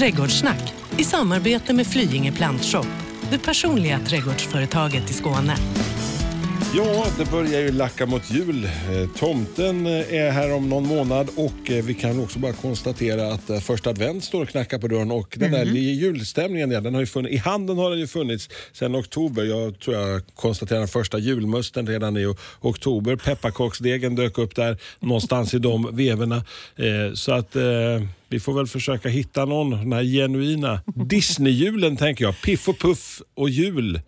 Trädgårdssnack i samarbete med Flyinge Plantshop, det personliga trädgårdsföretaget i Skåne. Ja, det börjar ju lacka mot jul. Eh, Tomten eh, är här om någon månad och eh, vi kan också bara konstatera att första advent står och knackar på dörren och den där julstämningen, ja, den har ju funnits, i handeln har den ju funnits sedan oktober. Jag tror jag konstaterade den första julmusten redan i oktober. Pepparkaksdegen dök upp där någonstans i de veverna. Så att vi får väl försöka hitta någon, den här genuina Disney-julen tänker jag. Piff och puff och jul.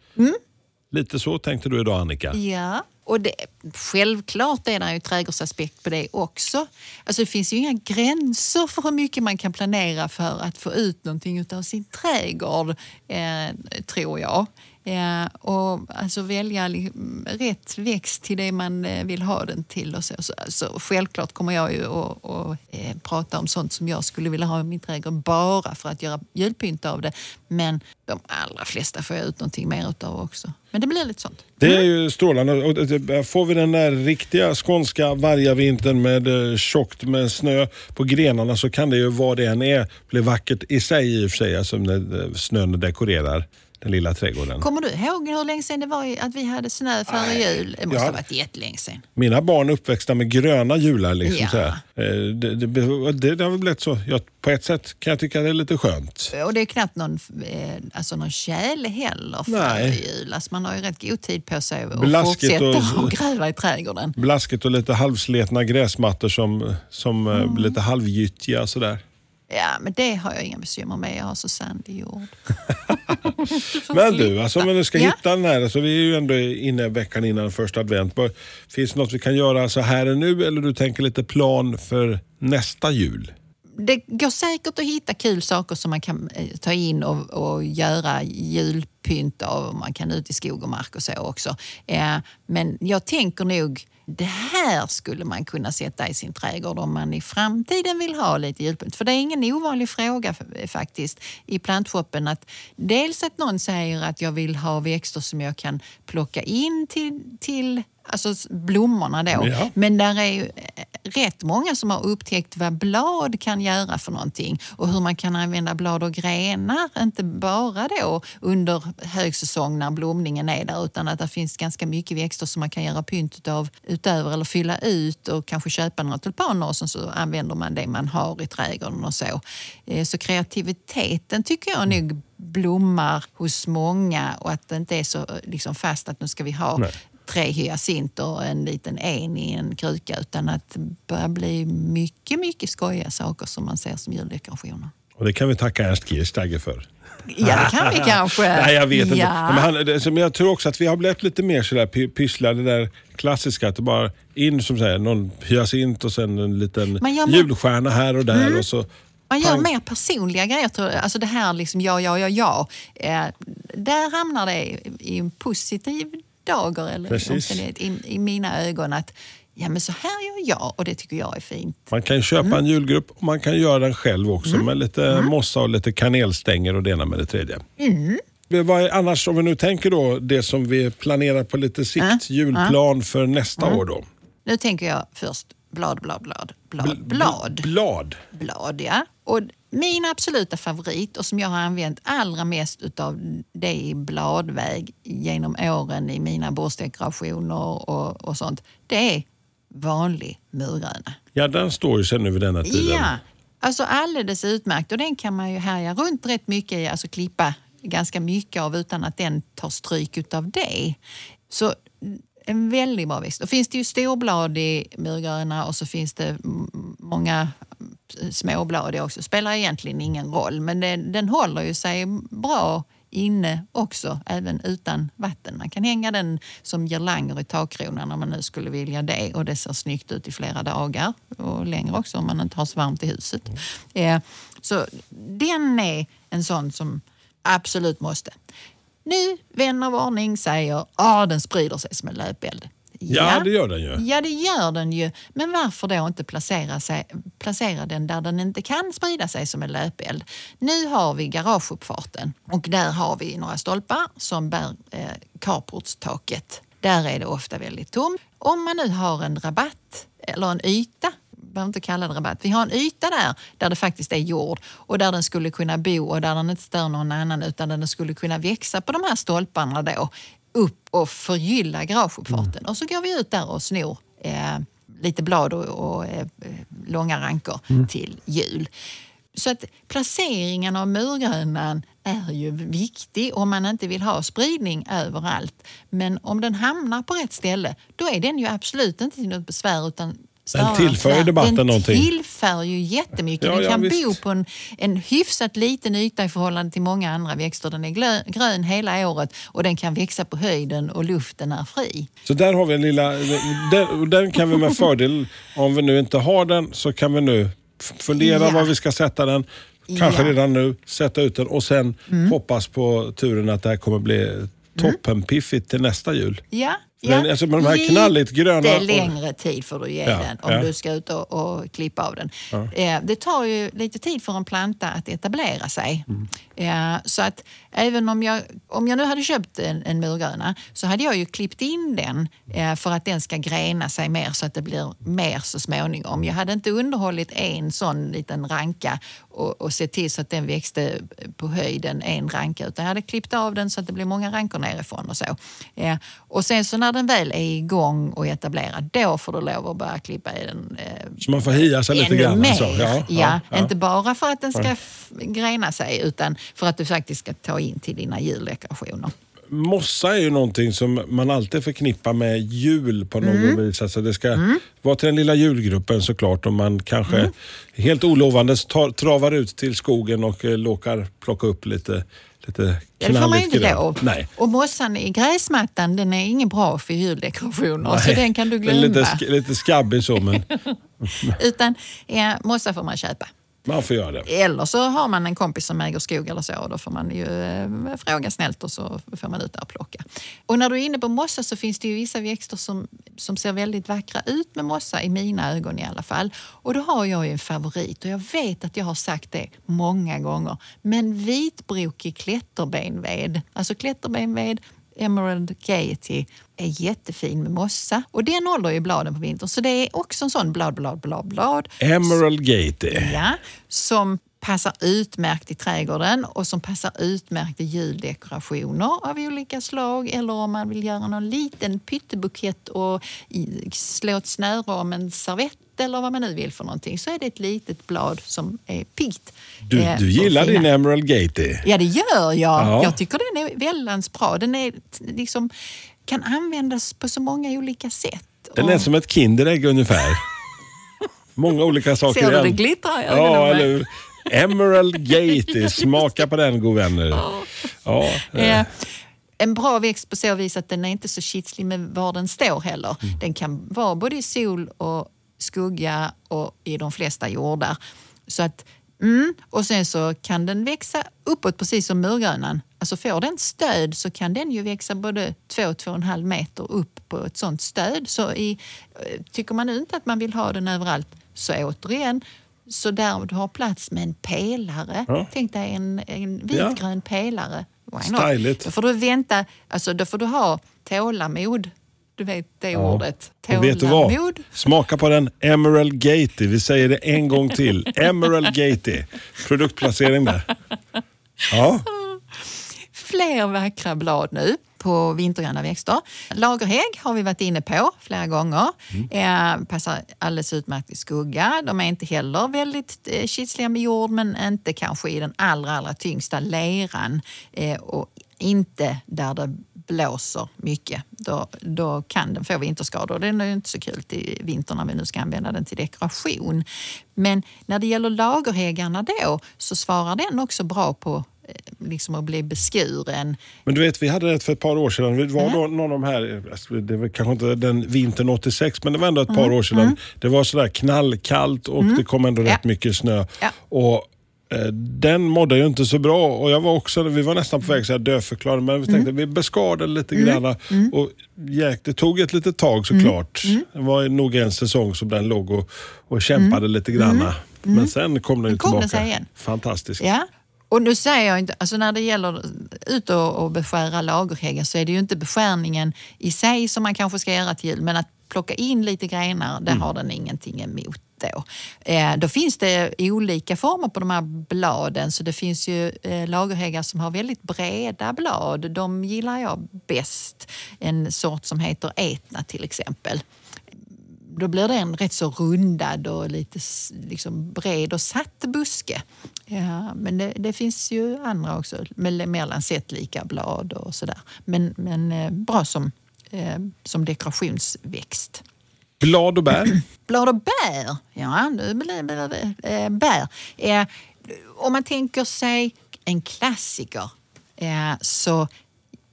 Lite så tänkte du idag Annika. Ja, och det, självklart är det ju trädgårdsaspekt på det också. Alltså det finns ju inga gränser för hur mycket man kan planera för att få ut någonting av sin trädgård, eh, tror jag. Eh, och alltså välja rätt växt till det man eh, vill ha den till. Och så. Så, alltså, självklart kommer jag ju att att, eh, prata om sånt som jag skulle vilja ha i min trädgård bara för att göra julpynt av det. Men de allra flesta får jag ut någonting mer utav också. Men det blir lite sånt. Det är ju strålande. Det- Får vi den där riktiga skånska vargavintern med eh, tjockt med snö på grenarna så kan det ju vad det än är bli vackert i sig i och för sig. Alltså när eh, snön dekorerar den lilla trädgården. Kommer du ihåg hur länge sedan det var att vi hade snö före jul? Det måste Ja. ha varit jättelänge sedan. Mina barn är uppväxta med gröna jular. Liksom, Ja. Eh, Det, det, det, det har väl blivit så. Ja, på ett sätt kan jag tycka det är lite skönt. Och det är knappt någon, eh, alltså någon tjäle heller före Nej. jul. Alltså man har ju rätt god tid på sig att fortsätta och- och... gräva i trädgården. Blaskigt och lite halvsletna gräsmattor som, som eh, Mm. blir lite halvgyttjiga. Sådär. Ja, men det har jag inga bekymmer med. Jag har så sandig jord. Men du, alltså om nu ska Ja. hitta den här, alltså vi är ju ändå inne veckan innan första advent. Finns det något vi kan göra så här och nu eller du tänker lite plan för nästa jul? det går säkert att hitta kul saker som man kan eh, ta in och, och göra julpynt av. Man kan ut i skog och mark och så också. Eh, men jag tänker nog det här skulle man kunna sätta i sin trädgård om man i framtiden vill ha lite julpynt. För det är ingen ovanlig fråga faktiskt i plantshoppen. Att dels att någon säger att jag vill ha växter som jag kan plocka in till, till alltså blommorna då. Ja. Men där är ju eh, rätt många som har upptäckt vad blad kan göra för någonting och hur man kan använda blad och grenar, inte bara då under högsäsong när blomningen är där utan att det finns ganska mycket växter som man kan göra pynt av utöver eller fylla ut och kanske köpa några tulpaner och sen så använder man det man har i trädgården och så. Eh, Så kreativiteten tycker jag nog blommar hos många och att det inte är så eh, liksom fast att nu ska vi ha Nej. Tre hyacinter och en liten en i en kruka utan att det börjar bli mycket, mycket skojiga saker som man ser som juldekorationer. Och det kan vi tacka Ernst Kirchsteiger för. Ja, det kan vi kanske. Nej, jag vet inte. Ja. Men, han, det- men jag tror också att vi har blivit lite mer sådär py- pyssla, det där klassiska. Att det bara in som säger någon hyacint och sen en liten gör Mm. julstjärna här och där. Och så, Man gör mer personliga grejer. tror jag. Alltså det här liksom ja, ja, ja, ja. Eh, där hamnar det i en positiv dager eller Precis. omständighet i, i mina ögon. att ja, men Så här gör jag och det tycker jag är fint. Man kan köpa Mm. en julgrupp och man kan göra den själv också med lite mossa och lite kanelstänger och det ena med det tredje. Mm. Vad är annars, om vi nu tänker då det som vi planerar på lite sikt, julplan för nästa Mm. år då? Nu tänker jag först blad, blad, blad, blad, blad. Blad. blad. Ja. Och min absoluta favorit och som jag har använt allra mest utav det i bladväg genom åren i mina bordsdekorationer och, och sånt, det är vanlig murgröna. Ja, den står ju sen nu vid denna tiden. Ja, alltså alldeles utmärkt och den kan man ju härja runt rätt mycket i, alltså klippa ganska mycket av utan att den tar stryk utav det. Så en väldigt bra växt. Då finns det ju storbladig murgröna och så finns det mm, många småbladiga också. Spelar egentligen ingen roll men den, den håller ju sig bra inne också, även utan vatten. Man kan hänga den som girlanger i takkronan om man nu skulle vilja det och det ser snyggt ut i flera dagar och längre också om man inte har så varmt i huset. Eh, så den är en sån som absolut måste. Nu, vän av ordning säger att den sprider sig som en löpeld. Ja, det gör den ju. Ja, det gör den ju. Men varför då inte placera, sig, placera den där den inte kan sprida sig som en löpeld? Nu har vi garageuppfarten och där har vi några stolpar som bär eh, carportstaket. Där är det ofta väldigt tomt. Om man nu har en rabatt eller en yta behöver inte kalla det rabatt. Vi har en yta där, där det faktiskt är jord och där den skulle kunna bo och där den inte stör någon annan utan där den skulle kunna växa på de här stolparna då upp och förgylla garageuppfarten. Mm. Och så går vi ut där och snor eh, lite blad och, och eh, långa rankor mm. till jul. Så att placeringen av murgrönan är ju viktig om man inte vill ha spridning överallt. Men om den hamnar på rätt ställe, då är den ju absolut inte till något besvär utan den tillför ju debatten den någonting. Den tillför ju jättemycket. Ja, den kan ja, bo på en, en hyfsat liten yta i förhållande till många andra växter. Den är glö, grön hela året och den kan växa på höjden och luften är fri. Så där har vi en lilla... Den, den kan vi med fördel, om vi nu inte har den, så kan vi nu fundera ja. var vi ska sätta den. Kanske ja. redan nu, sätta ut den och sen mm. hoppas på turen att det här kommer bli toppenpiffigt till nästa jul. Ja, Ja, alltså med de här knalligt gröna... Lite längre tid får du ge ja, den om ja. du ska ut och, och klippa av den. Ja. Eh, det tar ju lite tid för en planta att etablera sig. Mm. Eh, så att även om jag, om jag nu hade köpt en, en murgröna så hade jag ju klippt in den eh, för att den ska grena sig mer så att det blir mer så småningom. Jag hade inte underhållit en sån liten ranka och, och sett till så att den växte på höjden en ranka utan jag hade klippt av den så att det blev många rankor nerifrån och så. Och sen så när när den väl är igång och etablerad, då får du lov att börja klippa i den. Eh, så man får hia sig lite grann? Mer. Alltså. Ja, ja, ja, inte bara för att den ska grena sig utan för att du faktiskt ska ta in till dina juldekorationer. Mossa är ju någonting som man alltid förknippar med jul på något mm. vis. Alltså det ska mm. vara till den lilla julgruppen såklart om man kanske mm. helt olovandes tar, travar ut till skogen och eh, låkar plocka upp lite lite ja, det får man inte lov. Nej. Och mossan i gräsmattan den är ingen bra för juldekorationer Nej. så den kan du glömma. Lite, lite skabbig så men... Utan ja, mossa får man köpa. Man får göra det. Eller så har man en kompis som äger skog eller så. Då får man ju eh, fråga snällt och så får man ut där och plocka. Och när du är inne på mossa så finns det ju vissa växter som, som ser väldigt vackra ut med mossa, i mina ögon i alla fall. Och då har jag ju en favorit och jag vet att jag har sagt det många gånger. Men vitbrokig klätterbenved, alltså klätterbenved Emerald Gaiety är jättefin med mossa och den håller ju bladen på vintern. Så det är också en sån blad, blad, blad, blad. Emerald Gaiety. Ja, som passar utmärkt i trädgården och som passar utmärkt i juldekorationer av olika slag. Eller om man vill göra någon liten pyttebukett och slå ett snöre om en servett eller vad man nu vill för någonting så är det ett litet blad som är piggt. Du, eh, du gillar din Emerald Gatey? Ja, det gör jag. Ja. Jag tycker den är väldigt bra. Den är liksom, kan användas på så många olika sätt. Den är som ett Kinderägg ungefär. Många olika saker Ser du det glittrar i Ja, eller? Emerald Gatey, smaka på den god vänner. Ja. ja. Eh, en bra växt på så vis att den är inte så kitslig med var den står heller. Mm. Den kan vara både i sol och skugga och i de flesta jordar. Så att, mm, och sen så kan den växa uppåt precis som murgrönan. Alltså får den stöd så kan den ju växa både 2-2,5 meter upp på ett sånt stöd. Så i, eh, tycker man inte att man vill ha den överallt så återigen så där du har plats med en pelare. Ja. Tänk dig en, en vitgrön ja. pelare. Styligt. Då får du vänta, alltså då får du ha tålamod du vet det ja. ordet. Och vet du vad? Smaka på den Emerald Gatey. Vi säger det en gång till. Emerald Gatey. Produktplacering där. Ja. Fler vackra blad nu på vintergröna växter. Lagerhägg har vi varit inne på flera gånger. Mm. Eh, passar alldeles utmärkt i skugga. De är inte heller väldigt eh, kitsliga med jord men inte kanske i den allra, allra tyngsta leran eh, och inte där det blåser mycket, då, då kan den få vinterskador. Det är inte så kul i vinter när vi nu ska använda den till dekoration. Men när det gäller lagerhäggarna då så svarar den också bra på eh, liksom att bli beskuren. Men du vet, vi hade det för ett par år sedan. Det var då någon av de här, alltså, det var kanske inte den vintern 86, men det var ändå ett par mm. år sedan. Mm. Det var sådär knallkallt och mm. det kom ändå ja. rätt mycket snö. Ja. Och den mådde ju inte så bra och jag var också, vi var nästan på väg att dödförklara men vi tänkte mm. vi beskadade lite mm. grann. Mm. Och det tog ett litet tag såklart. Mm. mm. Det var nog en säsong som den låg och, och kämpade mm. lite grann. Mm. Men sen kom den kom tillbaka. Den Fantastiskt. Ja. Och nu säger jag inte, alltså när det gäller ut och, och beskära lagerhäggen så är det ju inte beskärningen i sig som man kanske ska göra till jul men att plocka in lite grenar, det har den ingenting emot då. Eh, då finns det olika former på de här bladen. Så det finns ju eh, lagerhäggar som har väldigt breda blad. De gillar jag bäst. En sort som heter Etna till exempel då blir det en rätt så rundad och lite liksom bred och satt buske. Ja, men det, det, finns ju andra också med mer lansettlika blad och sådär. Men, men eh, bra som, som dekorationsväxt. Blad och bär? Blad och bär, ja nu blir det eh, bär. Eh, om man tänker sig en klassiker eh, så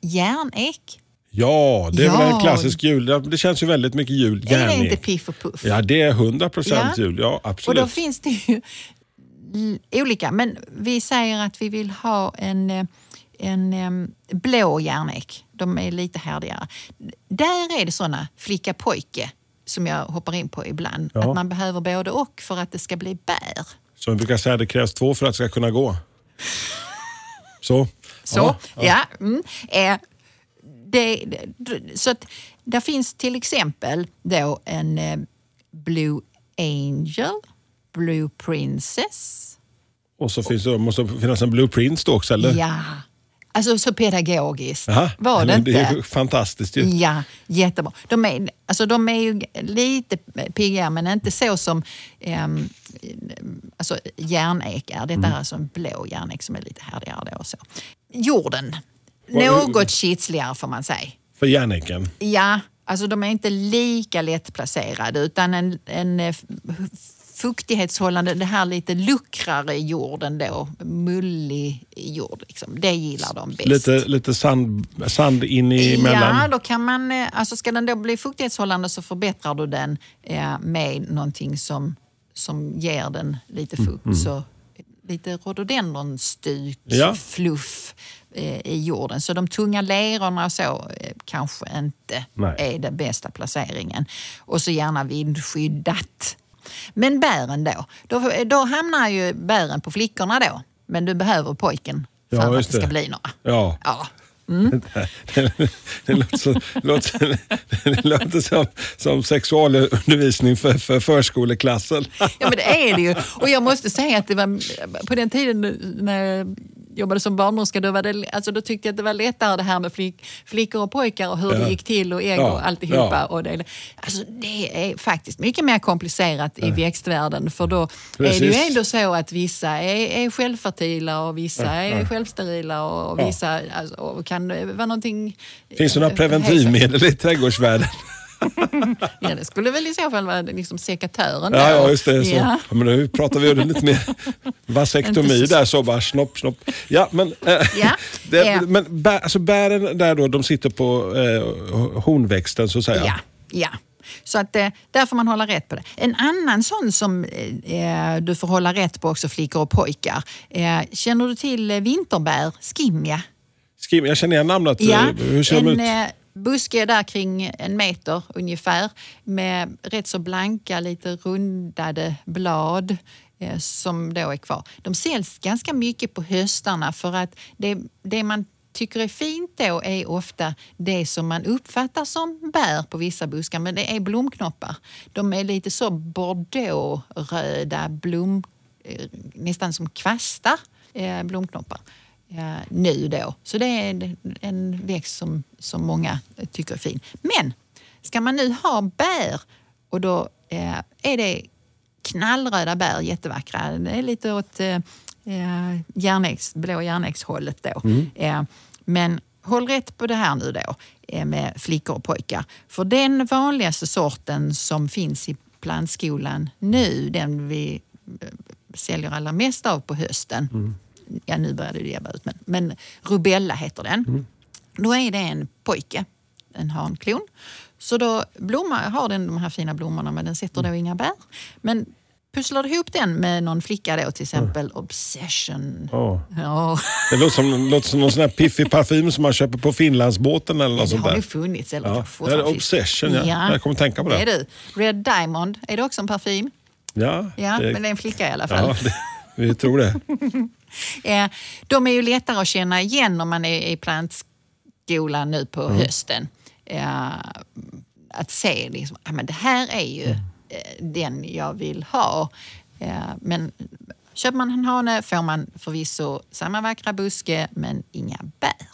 järnek Ja, det är ja. väl en klassisk jul. Det känns ju väldigt mycket jul. Är det inte Piff och Puff? Ja, det är 100 procent ja. jul. Ja, absolut. Och då finns det ju olika. Men vi säger att vi vill ha en, en, en blå järnek. De är lite härdigare. Där är det såna flicka-pojke som jag hoppar in på ibland. Ja. Att man behöver både och för att det ska bli bär. Som vi brukar säga, det krävs två för att det ska kunna gå. Så. Så, ja. ja. ja. Mm. Eh, det, så att där finns till exempel då en eh, Blue Angel, Blue Princess. Och så finns det, måste det finnas en Blue Prince då också eller? Ja, Alltså så pedagogiskt Aha, var det inte. Det är fantastiskt ju. Ja, jättebra. De är, alltså, de är ju lite piggare men inte så som um, alltså, järnek är. Detta mm. är alltså en blå järnek som är lite härdigare. Då, så. Jorden, något kitsligare får man säga. För järneken? Ja, alltså de är inte lika lättplacerade utan en, en eh, fuktighetshållande, det här lite luckrare jorden då, mullig jord. Liksom. Det gillar de bäst. Lite, lite sand, sand in emellan? Ja, då kan man, eh, alltså ska den då bli fuktighetshållande så förbättrar du den eh, med någonting som, som ger den lite fukt. Mm. Så lite rhododendronstuk, ja. fluff eh, i jorden. Så de tunga lerorna och så eh, kanske inte Nej. är den bästa placeringen. Och så gärna vindskyddat. Men bären då? då? Då hamnar ju bären på flickorna då. Men du behöver pojken för ja, att det ska bli några. Ja. ja. Mm. Det, det, låter, så, låter, det låter som, som sexualundervisning för, för förskoleklassen. Ja men det är det ju. Och jag måste säga att det var på den tiden när jobbade som barnmorska, då, var det, alltså, då tyckte jag att det var lättare det här med flick, flickor och pojkar och hur ja. det gick till och ägg ja. och alltihopa. Ja. Och det, alltså, det är faktiskt mycket mer komplicerat i växtvärlden för då Precis. är det ju ändå så att vissa är, är självfertila och vissa är självsterila och vissa alltså, och kan vara någonting... Finns det några preventivmedel i trädgårdsvärlden? ja, det skulle väl i så fall vara liksom sekatören. Ja, ja, just det. Så. Ja. Men nu pratar vi lite mer vasektomi där, så bara snopp, snopp. Ja, men, äh, ja. Det, ja. men bär, alltså bären där då, de sitter på eh, hornväxten så att säga? Ja. ja. Så att, eh, där får man hålla rätt på det. En annan sån som eh, du får hålla rätt på också, flickor och pojkar. Eh, känner du till vinterbär, skimja? Skim, jag känner igen namnet. Ja, Hur ser en, de ut? Buske buske där kring en meter ungefär med rätt så blanka, lite rundade blad eh, som då är kvar. De säljs ganska mycket på höstarna för att det, det man tycker är fint då är ofta det som man uppfattar som bär på vissa buskar, men det är blomknoppar. De är lite så bordeauxröda blom, eh, nästan som kvastar, eh, blomknoppar nu då. Så det är en växt som, som många tycker är fin. Men ska man nu ha bär och då eh, är det knallröda bär, jättevackra. Det är lite åt eh, järnäggs, blå järnäggshållet då. Mm. Eh, men håll rätt på det här nu då eh, med flickor och pojkar. För den vanligaste sorten som finns i plantskolan nu, den vi eh, säljer allra mest av på hösten, mm ja nu börjar det ebba ut, men, men Rubella heter den. Mm. Då är det en pojke, en hanklon. Så då blommar, har den de här fina blommorna men den sätter då inga bär. Men pusslar du ihop den med någon flicka då till exempel, mm. Obsession. Oh. Ja. Det låter som, låter som någon sån här piffig parfym som man köper på Finlandsbåten eller något ja, sånt där. Det har ju funnits. Eller ja. Det är Obsession, ja. ja. Jag kommer tänka på det. det är du. Red Diamond, är det också en parfym? Ja. ja det... Men det är en flicka i alla fall. Ja, det... Vi tror det. Eh, de är ju lättare att känna igen om man är i plantskolan nu på mm. hösten. Eh, att se liksom, ja, men det här är ju eh, den jag vill ha. Men köper man en hane får man förvisso samma vackra buske men inga bär.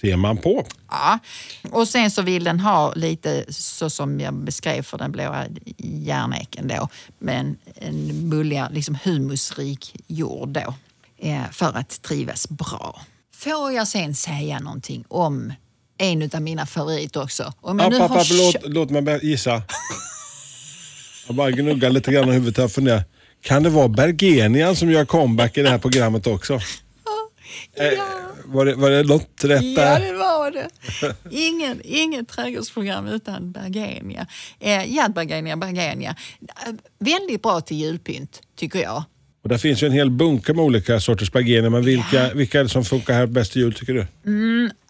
Ser man på. Ja, och sen så vill den ha lite så som jag beskrev för den blåa järneken då, men en mulliga, liksom humusrik jord då, för att trivas bra. Får jag sen säga någonting om en av mina favoriter också? Om jag App, nu app, har app, låt, låt mig gissa. Jag bara gnuggar lite grann i huvudet här funderar. Kan det vara Bergenian som gör comeback i det här programmet också? Eh, var, det, var det något rätt Ja, där? det var det. Ingen, inget trädgårdsprogram utan Bergenia. Eh, ja, Bergenia, Bergenia. Eh, väldigt bra till julpynt, tycker jag. Och där finns ju en hel bunke med olika sorters Bergenia, men vilka, vilka är det som funkar här bäst till jul tycker du?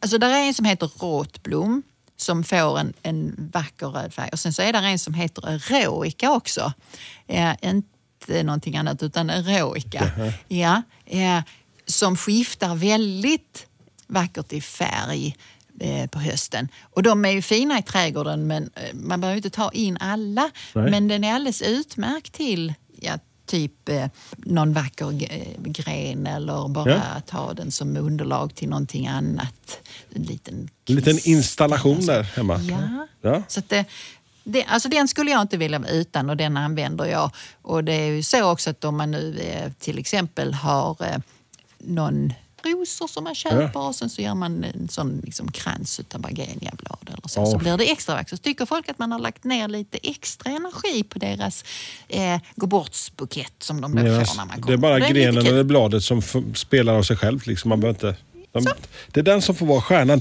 Alltså, där är en som heter Råtblom som får en, en vacker röd färg. Och sen så är det en som heter Eroica också. Eh, inte någonting annat utan Eroica. Ja, eh, som skiftar väldigt vackert i färg eh, på hösten. Och de är ju fina i trädgården men eh, man behöver inte ta in alla. Nej. Men den är alldeles utmärkt till ja, typ eh, någon vacker eh, gren eller bara Ja. att ha den som underlag till någonting annat. En liten, En liten installation eller så. där hemma. Ja. Ja. Så det, det, alltså den skulle jag inte vilja vara utan och den använder jag. Och det är ju så också att om man nu eh, till exempel har eh, någon rosor som man köper och sen så gör man en sån liksom krans utav bergeniablad eller så, Ja. så blir det extra vackert. Så tycker folk att man har lagt ner lite extra energi på deras eh, gåbortsbukett som de då får när man kommer. det är bara lite grenen eller bladet som spelar av sig själv. Liksom. Man behöver inte, de, det är den som får vara stjärnan.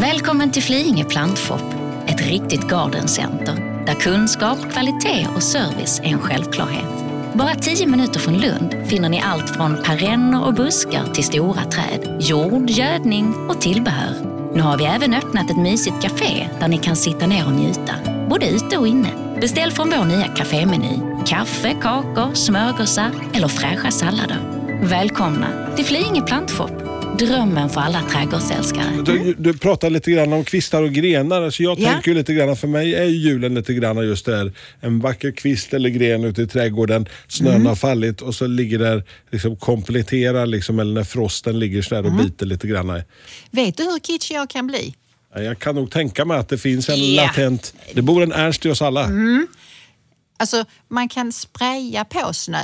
Välkommen till Flyinge Plantshop, ett riktigt gardencenter där kunskap, kvalitet och service är en självklarhet. Bara tio minuter från Lund finner ni allt från perenner och buskar till stora träd, jord, gödning och tillbehör. Nu har vi även öppnat ett mysigt café där ni kan sitta ner och njuta, både ute och inne. Beställ från vår nya kafémeny. Kaffe, kakor, smörgåsar eller fräscha sallader. Välkomna till Flyinge Plantshop, drömmen för alla trädgårdsälskare. Du, du pratar lite grann om kvistar och grenar. Alltså jag Ja. tänker lite grann, för mig är ju julen lite grann just där. En vacker kvist eller gren ute i trädgården. Snön Mm. har fallit och så ligger där, liksom kompletterar liksom, eller när frosten ligger sådär Mm. och biter lite grann. Vet du hur kitschig jag kan bli? Ja, Jag kan nog tänka mig att det finns en Ja. latent... Det bor en Ernst i oss alla. Alltså man kan spraya på snö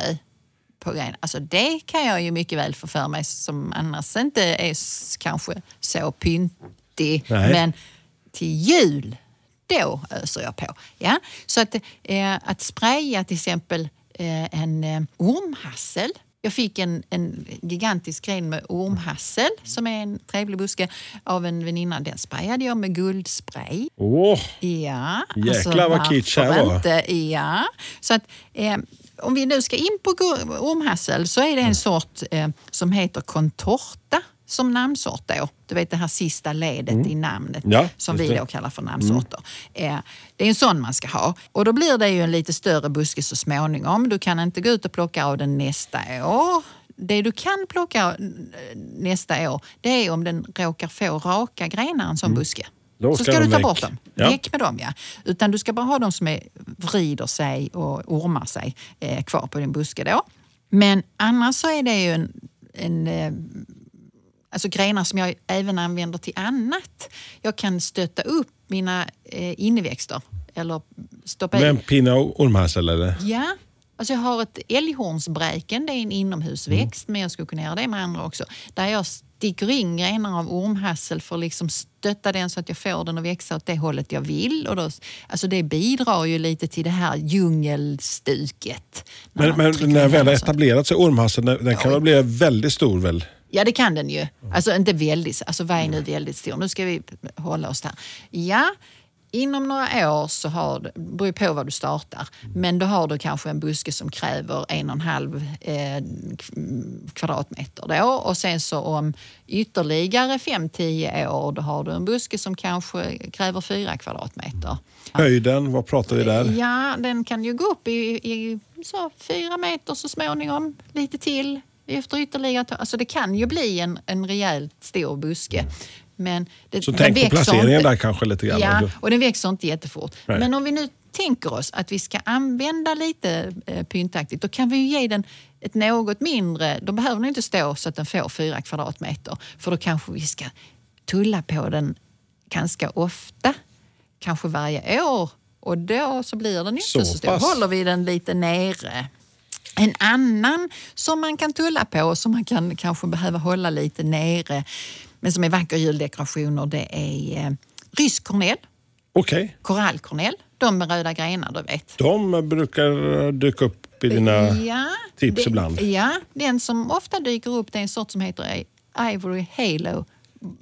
på grejen. Alltså det kan jag ju mycket väl få för mig som annars inte är kanske så pyntig. Nej. Men till jul, då öser jag på. Ja? Så att, eh, att spraya till exempel eh, en eh, ormhassel. Jag fick en, en gigantisk gren med ormhassel som är en trevlig buske av en väninna. Den sprayade jag med guldspray. Åh, Ja, Jäklar vad kitsch här var. Inte? Ja. Så att, eh, om vi nu ska in på ormhassel så är det Mm. en sort eh, som heter contorta som namnsort då. Du vet det här sista ledet i namnet Mm. Ja, som vi då kallar för namnsorter. Eh, det är en sån man ska ha. Och då blir det ju en lite större buske så småningom. Du kan inte gå ut och plocka av den nästa år. Det du kan plocka nästa år det är om den råkar få raka grenar en sån buske. Då så ska du ta väck. bort dem. Ja. Väck med dem ja. Utan du ska bara ha de som är, vrider sig och ormar sig eh, kvar på din buske då. Men annars så är det ju en, en eh, alltså grenar som jag även använder till annat. Jag kan stötta upp mina eh, inneväxter eller stoppa med en i. pinne och ormhassel eller? Ja, alltså jag har ett älghornsbräken, det är en inomhusväxt, men jag skulle kunna göra det med andra också. Där jag sticker in grenar av ormhassel för att liksom stötta den så att jag får den att växa åt det hållet jag vill. Och då, alltså det bidrar ju lite till det här djungelstuket. när Men, men när väl har etablerat sig ormhasseln, den den kan väl bli väldigt stor väl? Ja, det kan den ju. Alltså inte väldigt, alltså vad är nu väldigt stor? Nu ska vi hålla oss där. Ja, inom några år så har du, beror på vad du startar, men då har du kanske en buske som kräver en och en halv eh, kvadratmeter då och sen så om ytterligare 5-10 år då har du en buske som kanske kräver fyra kvadratmeter. Höjden, vad pratar vi där? Ja, den kan ju gå upp i, i så fyra meter så småningom, lite till. Efter ytterligare, alltså det kan ju bli en, en rejält stor buske. Men det, Så tänk på placeringen inte. där kanske lite grann. Ja, också. och den växer inte jättefort. Nej. Men om vi nu tänker oss att vi ska använda lite eh, pyntaktigt, då kan vi ju ge den ett något mindre, då behöver den inte stå så att den får fyra kvadratmeter. För då kanske vi ska tulla på den ganska ofta, kanske varje år. Och då så blir den inte så, Så stor. pass. håller vi den lite nere. En annan som man kan tulla på och som man kan kanske behöva hålla lite nere, men som är vacker juldekorationer, det är eh, rysk kornell, Okej, korallkornell, de med röda grenar du vet. de brukar dyka upp i dina... ja, tips det- ibland. Ja, den som ofta dyker upp det är en sort som heter Ivory Halo,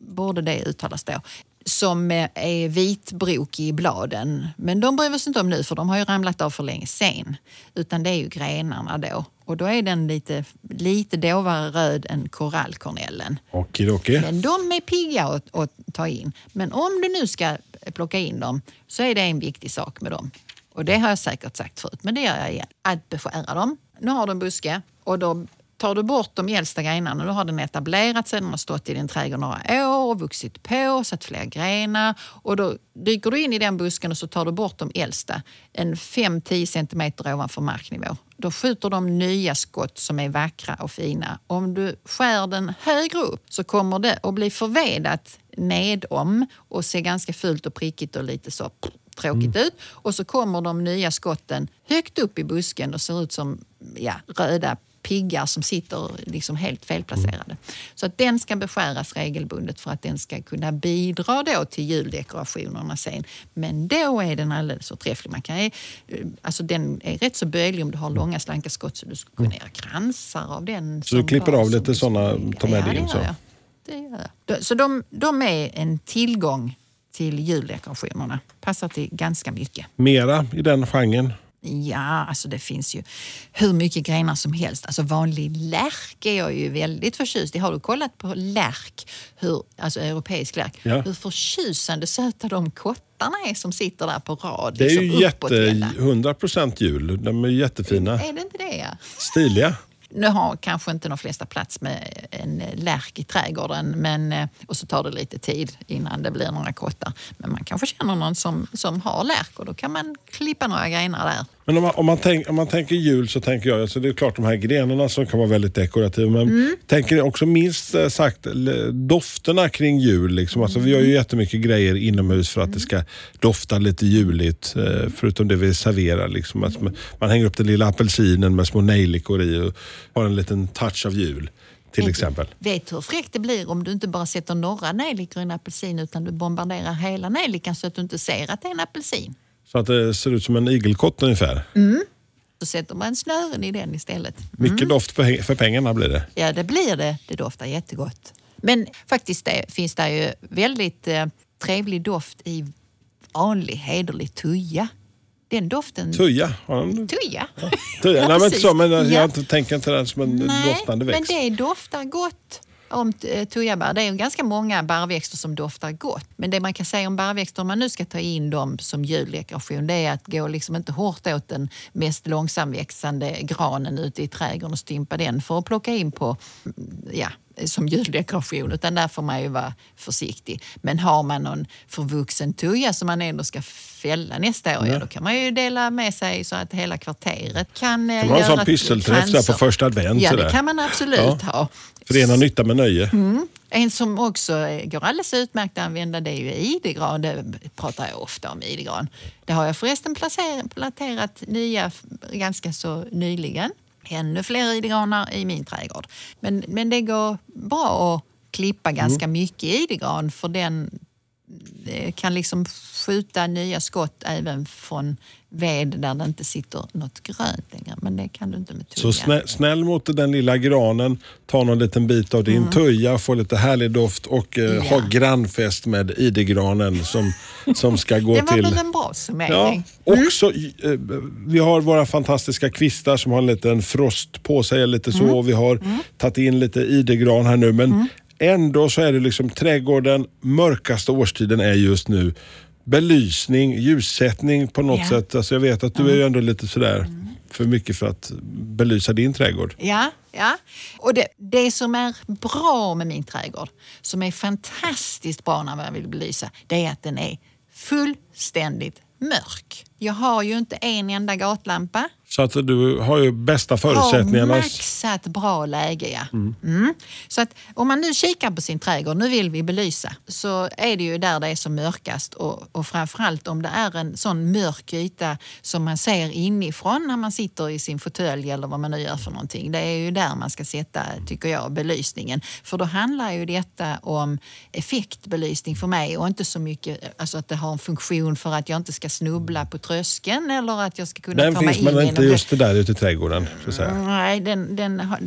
borde det uttalas då. Som eh, är vitbrokig i bladen. Men de bryr vi oss inte om nu för de har ju ramlat av för länge sen. Utan det är ju grenarna då. Och då är den lite, lite dovare röd än korallkornellen. Okidoki. Men de är pigga att, att ta in. Men om du nu ska plocka in dem så är det en viktig sak med dem. Och det har jag säkert sagt förut, men det gör jag igen. Att beskära dem. Nu har du en buske och då tar du bort de äldsta grenarna. Nu har den etablerat sig, den har stått i din trädgård några år och vuxit på, satt fler grenar. Och då dyker du in i den busken och så tar du bort de äldsta, en 5-10 centimeter ovanför marknivå. Då skjuter de nya skott som är vackra och fina. Om du skär den högre upp så kommer det att bli förvedat nedom och se ganska fult och prickigt och lite så tråkigt ut. Och så kommer de nya skotten högt upp i busken och ser ut som ja, röda piggar som sitter liksom helt felplacerade. Så att den ska beskäras regelbundet för att den ska kunna bidra då till juldekorationerna sen. Men då är den alldeles förträfflig. Man kan, ju- alltså den är rätt så böjlig om du har långa slanka skott så du ska kunna göra kransar av den. Så du klipper av lite såna, ta med ja, in det så? gör jag. Det gör jag. Så de, de är en tillgång till juldekorationerna. Passar till ganska mycket. Mera i den genren? Ja, alltså det finns ju hur mycket grenar som helst. Alltså vanlig lärk är jag ju väldigt förtjust i. Har du kollat på lärk, hur, alltså europeisk lärk, Ja. hur förtjusande söta de kottarna är som sitter där på rad. Det är ju liksom uppåt jätte, hela. 100% jul. De är jättefina. Är det inte det? Ja? Stiliga. Nu har kanske inte de flesta plats med en lärk i trädgården men, eh, och så tar det lite tid innan det blir några kottar. Men man kanske känner någon som, som har lärk och då kan man klippa några grenar där. Men om man, om, man tänk, om man tänker jul så tänker jag, alltså det är klart de här grenarna som kan vara väldigt dekorativa, men Mm. tänker också minst eh, sagt dofterna kring jul. Liksom. Alltså, vi gör Mm. ju jättemycket grejer inomhus för att det ska dofta lite juligt, eh, förutom det vi serverar. Liksom. Att man, man hänger upp den lilla apelsinen med små nejlikor i och har en liten touch av jul, till exempel. Vet hur fräckt det blir om du inte bara sätter några nejlikor i en apelsin utan du bombarderar hela nejlikan så att du inte ser att det är en apelsin. Så att det ser ut som en igelkott ungefär. Så sätter man snören i den istället. Mycket doft för, för pengarna blir det. Ja, det blir det. Det doftar jättegott. Men faktiskt det, finns det ju väldigt eh, trevlig doft i vanlig hederlig tuja. Den doften... Tuja. har Tuja? Tuja. Ja, Nej, men inte så, men jag Ja. tänker inte den som en Nej, doftande växt. men det doftar gott om eh, tujabär. Det är ju ganska många barrväxter som doftar gott. Men det man kan säga om barrväxter, om man nu ska ta in dem som juldekoration, det är att gå liksom inte hårt åt den mest långsamväxande granen ute i trädgården och stympa den för att plocka in på, mm, ja, som juldekoration. Utan där får man ju vara försiktig. Men har man någon förvuxen tuja som man ändå ska fälla nästa år, ja. då kan man ju dela med sig så att hela kvarteret kan, eh, Kan man göra pysselträff där på första advent? Ja, det kan man absolut Ja. ha. Förena nytta med nöje. En som också går alldeles utmärkt att använda det är ju idegran. Det pratar jag ofta om idegran. Det har jag förresten placer- planterat nya ganska så nyligen. Ännu fler idegranar i min trädgård. Men, men det går bra att klippa ganska mycket idegran för den eh, kan liksom skjuta nya skott även från ved där det inte sitter något grönt längre. Men det kan du inte med tuja. Så snäll, snäll mot den lilla granen, ta någon liten bit av din tuja, få lite härlig doft och eh, Mm. Ja. ha grannfest med idegranen som, som ska gå det var till... väl en bra Ja, summering. också, eh, vi har våra fantastiska kvistar som har en liten frost på sig. Lite så. Mm. och Vi har tagit in lite idegran här nu. Men ändå så är det liksom trädgården, mörkaste årstiden är just nu. Belysning, ljussättning på något Ja. sätt. Alltså jag vet att du är ju ändå lite sådär för mycket för att belysa din trädgård. Ja, ja. Och det, det som är bra med min trädgård, som är fantastiskt bra när man vill belysa, det är att den är fullständigt mörk. Jag har ju inte en enda gatlampa. Så att du har ju bästa förutsättningarna. Har maxat bra läge, ja. Mm. Så att om man nu kikar på sin trädgård, nu vill vi belysa, så är det ju där det är som mörkast och, och framförallt om det är en sån mörk yta som man ser inifrån när man sitter i sin fåtölj eller vad man nu gör för någonting. Det är ju där man ska sätta, tycker jag, belysningen. För då handlar ju detta om effektbelysning för mig och inte så mycket alltså att det har en funktion för att jag inte ska snubbla på tröskeln eller att jag ska kunna Den ta mig in men inte just det där ute i trädgården. Så att säga. Nej, den, den, har-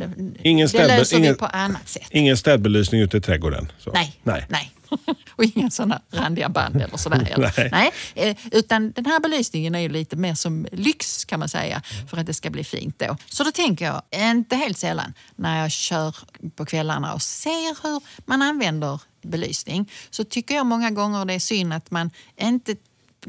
Ingen det städbe- löser ingen- vi på annat sätt. Ingen städbelysning ute i trädgården. Så. Nej. Nej. Nej. Och inga sådana randiga band eller sådär. Eller. Nej. Nej. eh, Utan den här belysningen är ju lite mer som lyx kan man säga för att det ska bli fint då. Så då tänker jag, inte helt sällan, när jag kör på kvällarna och ser hur man använder belysning så tycker jag många gånger det är synd att man inte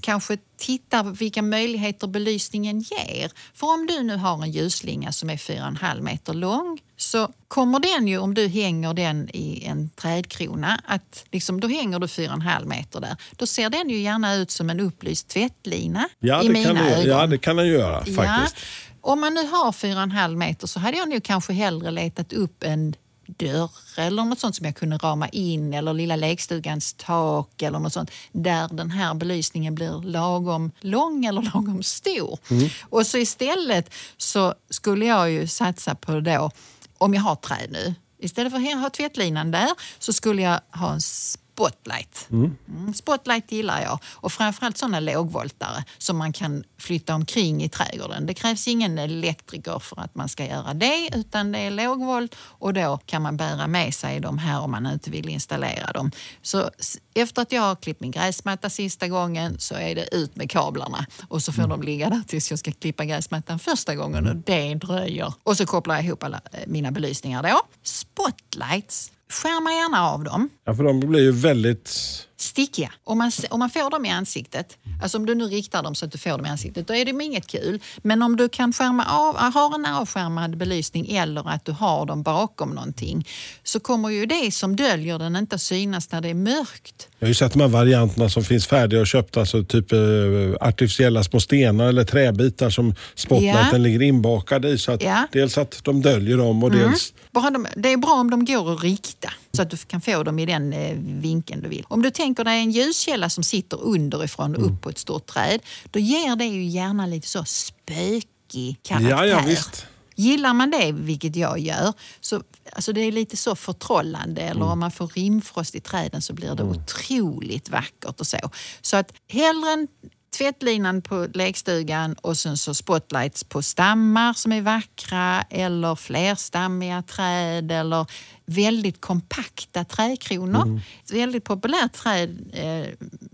kanske tittar på vilka möjligheter belysningen ger. För om du nu har en ljusslinga som är 4,5 meter lång så kommer den ju, om du hänger den i en trädkrona, att liksom, då hänger du 4,5 meter där. Då ser den ju gärna ut som en upplyst tvättlina Ja, i mina ögon. ja, det kan den göra faktiskt. Ja. Om man nu har 4,5 meter så hade jag nog kanske hellre letat upp en dörr eller något sånt som jag kunde rama in eller lilla lekstugans tak eller något sånt där den här belysningen blir lagom lång eller lagom stor. Och så istället så skulle jag ju satsa på då, om jag har träd nu, istället för att ha tvättlinan där så skulle jag ha en spotlight. Mm, spotlight gillar jag och framförallt sådana lågvoltare som man kan flytta omkring i trädgården. Det krävs ingen elektriker för att man ska göra det utan det är lågvolt och då kan man bära med sig de här om man inte vill installera dem. Så efter att jag har klippt min gräsmatta sista gången så är det ut med kablarna och så får de ligga där tills jag ska klippa gräsmattan första gången och det dröjer. Och så kopplar jag ihop alla eh, mina belysningar då. Spotlights, skärma gärna av dem. Ja, för de blir ju väldigt stickiga. Om man, om man får dem i ansiktet, alltså om du nu riktar dem så att du får dem i ansiktet, då är det inget kul. Men om du kan skärma av, har en avskärmad belysning eller att du har dem bakom någonting så kommer ju det som döljer den inte synas när det är mörkt. Jag har ju sett de här varianterna som finns färdiga och köpta, alltså typ eh, artificiella små stenar eller träbitar som spotlighten Ja. ligger inbakad i. Så att Ja. Dels att de döljer dem och dels... Bara de, det är bra om de går att rikta så att du kan få dem i den eh, vinkeln du vill. Om du tänker dig en ljuskälla som sitter underifrån och upp på ett stort träd, då ger det ju gärna lite så spökig karaktär. Ja, ja, visst. Gillar man det, vilket jag gör, så alltså det är lite så förtrollande. Eller om man får rimfrost i träden så blir det otroligt vackert och så. Så att hellre en tvättlinan på lekstugan och sen så spotlights på stammar som är vackra eller flerstammiga träd eller väldigt kompakta trädkronor. Ett väldigt populärt träd eh,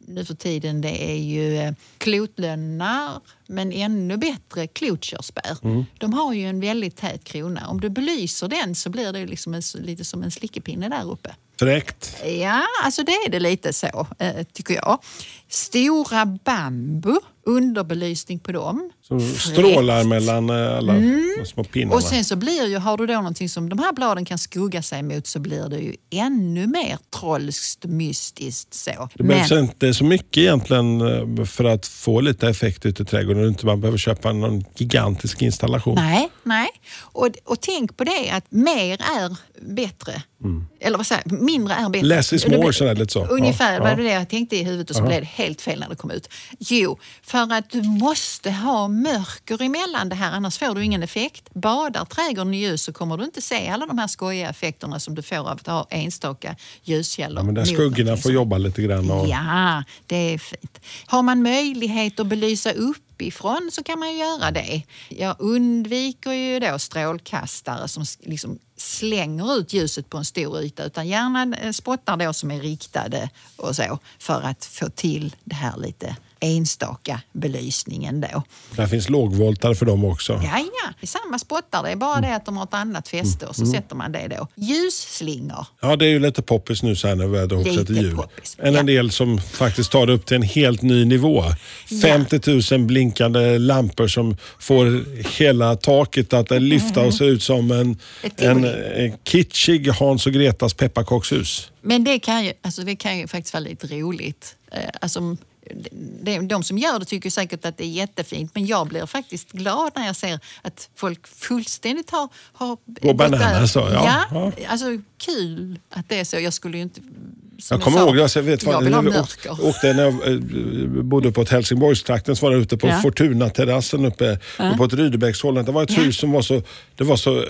nu för tiden det är ju eh, klotlönnar men ännu bättre klotkörsbär. De har ju en väldigt tät krona. Om du belyser den så blir det liksom en, lite som en slickepinne där uppe. Fräckt. Ja, alltså det är det lite så, eh, tycker jag. Stora bambu, underbelysning på dem. Som strålar mellan eh, alla de små pinnarna. Och sen så blir ju, har du då någonting som de här bladen kan skugga sig mot så blir det ju ännu mer trollskt, mystiskt så. Det behövs inte så mycket egentligen eh, för att få lite effekt ute i trädgården. Inte man behöver köpa någon gigantisk installation. Nej, nej. Och, och tänk på det att mer är bättre. Eller vad säger? Mindre är bättre. Less is Det more, sådär lite så. Ungefär Ja, var ja. det det jag tänkte i huvudet och så blev det helt fel när det kom ut. Jo, för att du måste ha mörker emellan det här annars får du ingen effekt. Badar trädgården i ljus så kommer du inte se alla de här skojiga effekterna som du får av att ha enstaka ljuskällor. Ja, men där skuggorna får jobba lite grann. Och, Ja, det är fint. Har man möjlighet att belysa uppifrån så kan man ju göra det. Jag undviker ju då strålkastare som liksom slänger ut ljuset på en stor yta utan gärna eh, spottar då som är riktade och så för att få till det här lite enstaka belysningen då. Där finns lågvoltare för dem också. Ja, ja, det är samma spottar. Det är bara det att de har ett annat fäste och så sätter man det då. Ljusslingor. Ja, det är ju lite poppis nu så här när till jul. poppis, En, ja. en del som faktiskt tar det upp till en helt ny nivå. 50 000 blinkande lampor som får hela taket att lyfta och se ut som en, en, en kitschig Hans och Gretas pepparkakshus. Men det kan ju, alltså det kan ju faktiskt vara lite roligt. Eh, Alltså, de, som gör det tycker säkert att det är jättefint men jag blir faktiskt glad när jag ser att folk fullständigt har... har Gå bananas då, ja. ja. Alltså kul att det är så. Jag skulle ju inte... Jag kommer sa, ihåg, alltså, jag, vet, jag vill när vi mörker. åkte, åkte när jag eh, bodde på ett Helsingborgstrakten så var jag ute på Ja. Fortuna-terrassen uppe, uppe på ett Rydebäckshållet. Det var ett Ja. hus som var så, det var så...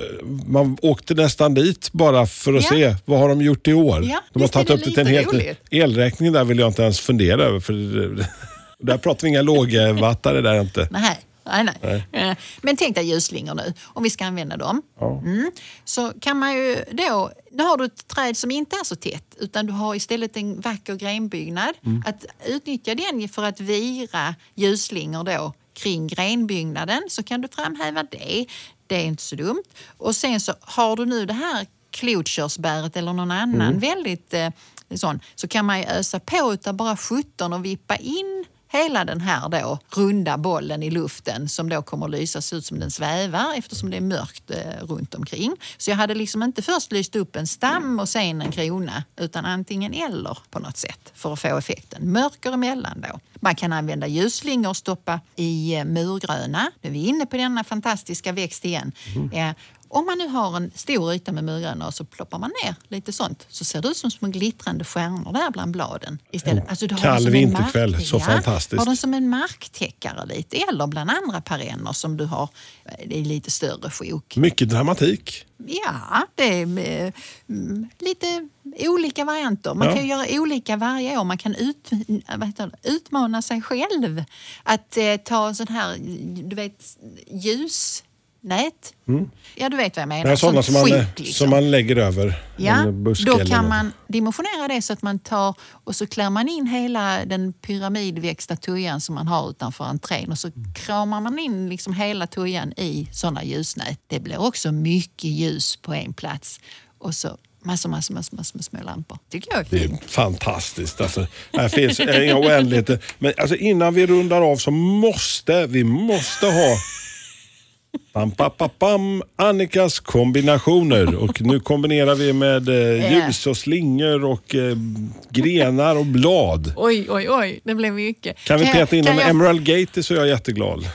Man åkte nästan dit bara för att Ja. se vad har de gjort i år. Ja, de har tagit upp det till en helt... roligt? Elräkningen där vill jag inte ens fundera över. För där pratar vi inga lågvattare där inte. Nej, nej, nej. Eh, Men tänk dig ljusslingor nu, om vi ska använda dem. Mm. Så kan man ju då, nu har du ett träd som inte är så tätt utan du har istället en vacker grenbyggnad. Att utnyttja den för att vira ljusslingor då kring grenbyggnaden så kan du framhäva det. Det är inte så dumt. Och sen så har du nu det här klotkörsbäret eller någon annan väldigt eh, sån så kan man ju ösa på utav bara 17 och vippa in hela den här då runda bollen i luften som då kommer att lysa se ut som den svävar eftersom det är mörkt eh, runt omkring. Så jag hade liksom inte först lyst upp en stam och sen en krona utan antingen eller på något sätt för att få effekten. Mörker emellan då. Man kan använda ljusslingor och stoppa i eh, murgröna. Nu är vi inne på denna fantastiska växt igen. Eh, om man nu har en stor yta med murgröna och så ploppar man ner lite sånt så ser det ut som små glittrande stjärnor där bland bladen. Istället. Alltså, du har Kall en vinterkväll, så fantastiskt. Har den som en marktäckare lite eller bland andra perenner som du har eh, i lite större sjok. Mycket dramatik. Ja, det är eh, mm, lite olika varianter. Man Ja. kan göra olika varje år. Man kan ut, det, utmana sig själv. Att eh, ta sån här, du vet, ljusnät. Ja, du vet vad jag menar. Är sådana som man, skik, liksom. som man lägger över Ja, en buske då kan man dimensionera det så att man tar och så klär man in hela den pyramidväxta tujan som man har utanför entrén och så kramar man in liksom hela tujan i sådana ljusnät. Det blir också mycket ljus på en plats och så massor, massor, massor, massor med små lampor. tycker jag är Det är fint. fantastiskt. Alltså, här finns eh, inga oändligheter. Men alltså, innan vi rundar av så måste vi måste ha Pam, pam, pam, pam, Annikas kombinationer. Och nu kombinerar vi med eh, ljus och slingor och eh, grenar och blad. Oj, oj, oj, det blev mycket. Kan vi jag- peta in kan en jag- Emerald Gate så är jag jätteglad.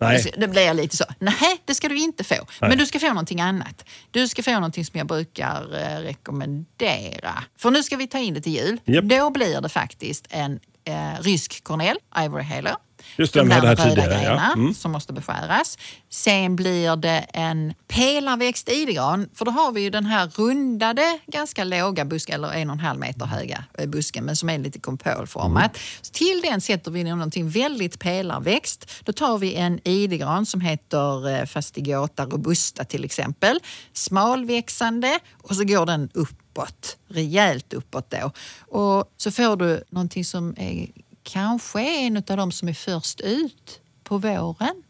Nej, Alltså, Det blir lite så. Nej, det ska du inte få. Men du ska få någonting annat. Du ska få någonting som jag brukar eh, rekommendera. För nu ska vi ta in det till jul. Japp. Då blir det faktiskt en eh, rysk kornell, Ivory Haler. Just det, De hade där här tidigare, ja. grejerna Mm. som måste beskäras. Sen blir det en pelarväxt idegran. För då har vi ju den här rundade, ganska låga busken, eller en och en halv meter höga eh, busken, men som är lite kompolformat. Så Till den sätter vi någonting väldigt pelarväxt. Då tar vi en idegran som heter eh, Fastigata robusta till exempel. Smalväxande och så går den uppåt, rejält uppåt då. Och så får du någonting som är kanske är en av de som är först ut på våren.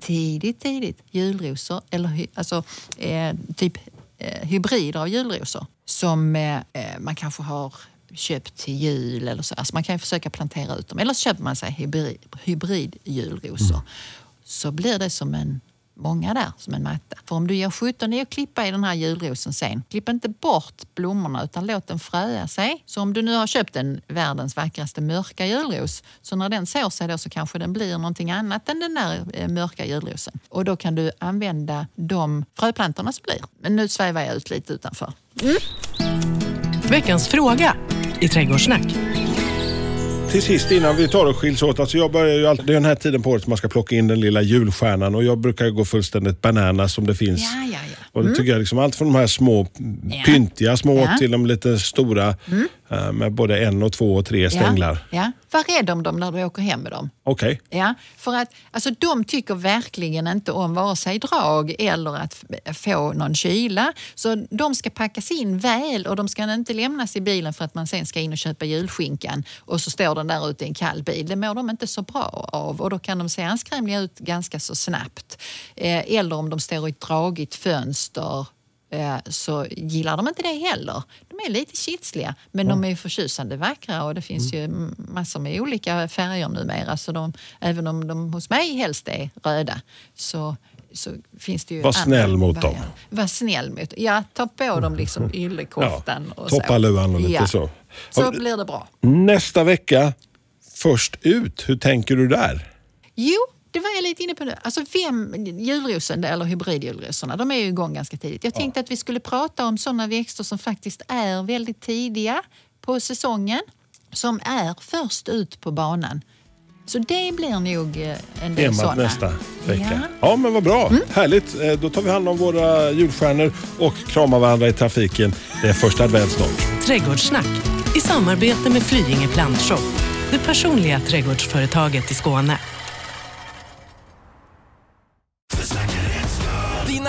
Tidigt, tidigt. Julrosor, eller alltså, eh, typ eh, hybrider av julrosor som eh, eh, man kanske har köpt till jul. Eller så. Alltså man kan försöka plantera ut dem. Eller så köper man sig hybrid, hybridjulrosor. Så blir det som en många där som en matta. För om du gör 17 i att klippa i den här julrosen sen, klipp inte bort blommorna utan låt den fröa sig. Så om du nu har köpt en världens vackraste mörka julros, så när den sår sig då så kanske den blir någonting annat än den där eh, mörka julrosen. Och då kan du använda de fröplantorna som blir. Men nu svävar jag ut lite utanför. Mm. Veckans fråga i Trädgårdssnack till sist innan vi tar och skiljs åt. Alltså jag börjar ju alltid, det är den här tiden på året som man ska plocka in den lilla julstjärnan och jag brukar ju gå fullständigt bananas som det finns. Ja, ja, ja. Och det tycker jag liksom allt från de här små pyntiga små Ja. Mm. till de lite stora eh, med både en och två och tre stänglar. Ja, ja. Var rädd om dem när du åker hem med dem. Okej. Ja, för att alltså, de tycker verkligen inte om vare sig drag eller att f- få någon kyla. Så de ska packas in väl och de ska inte lämnas i bilen för att man sen ska in och köpa julskinkan och så står den där ute i en kall bil. Det mår de inte så bra av och då kan de se anskrämliga ut ganska så snabbt. Eh, eller om de står i ett dragigt fönster eh, så gillar de inte det heller. De är lite kitsliga, men de är förtjusande vackra och det finns ju m- massor med olika färger numera. Så de, även om de hos mig helst är röda så, så finns det ju... Var snäll mot dem. varianter. Var snäll mot Ja, ta på dem liksom yllekoftan och så. toppaluvan och lite ja. så. Så Ja. blir det bra. Nästa vecka först ut. Hur tänker du där? Jo, det var jag lite inne på nu. Alltså vem, julrosen, eller hybridjulrosorna, de är ju igång ganska tidigt. Jag tänkte att vi skulle prata om sådana växter som faktiskt är väldigt tidiga på säsongen, som är först ut på banan. Så det blir nog eh, en del Temat sådana. nästa vecka. Ja. Ja, men vad bra. Härligt. Eh, Då tar vi hand om våra julstjärnor och kramar varandra i trafiken. Det är första advent snart. Trädgårdssnack i samarbete med Flyinge Plantshop. Det personliga trädgårdsföretaget i Skåne.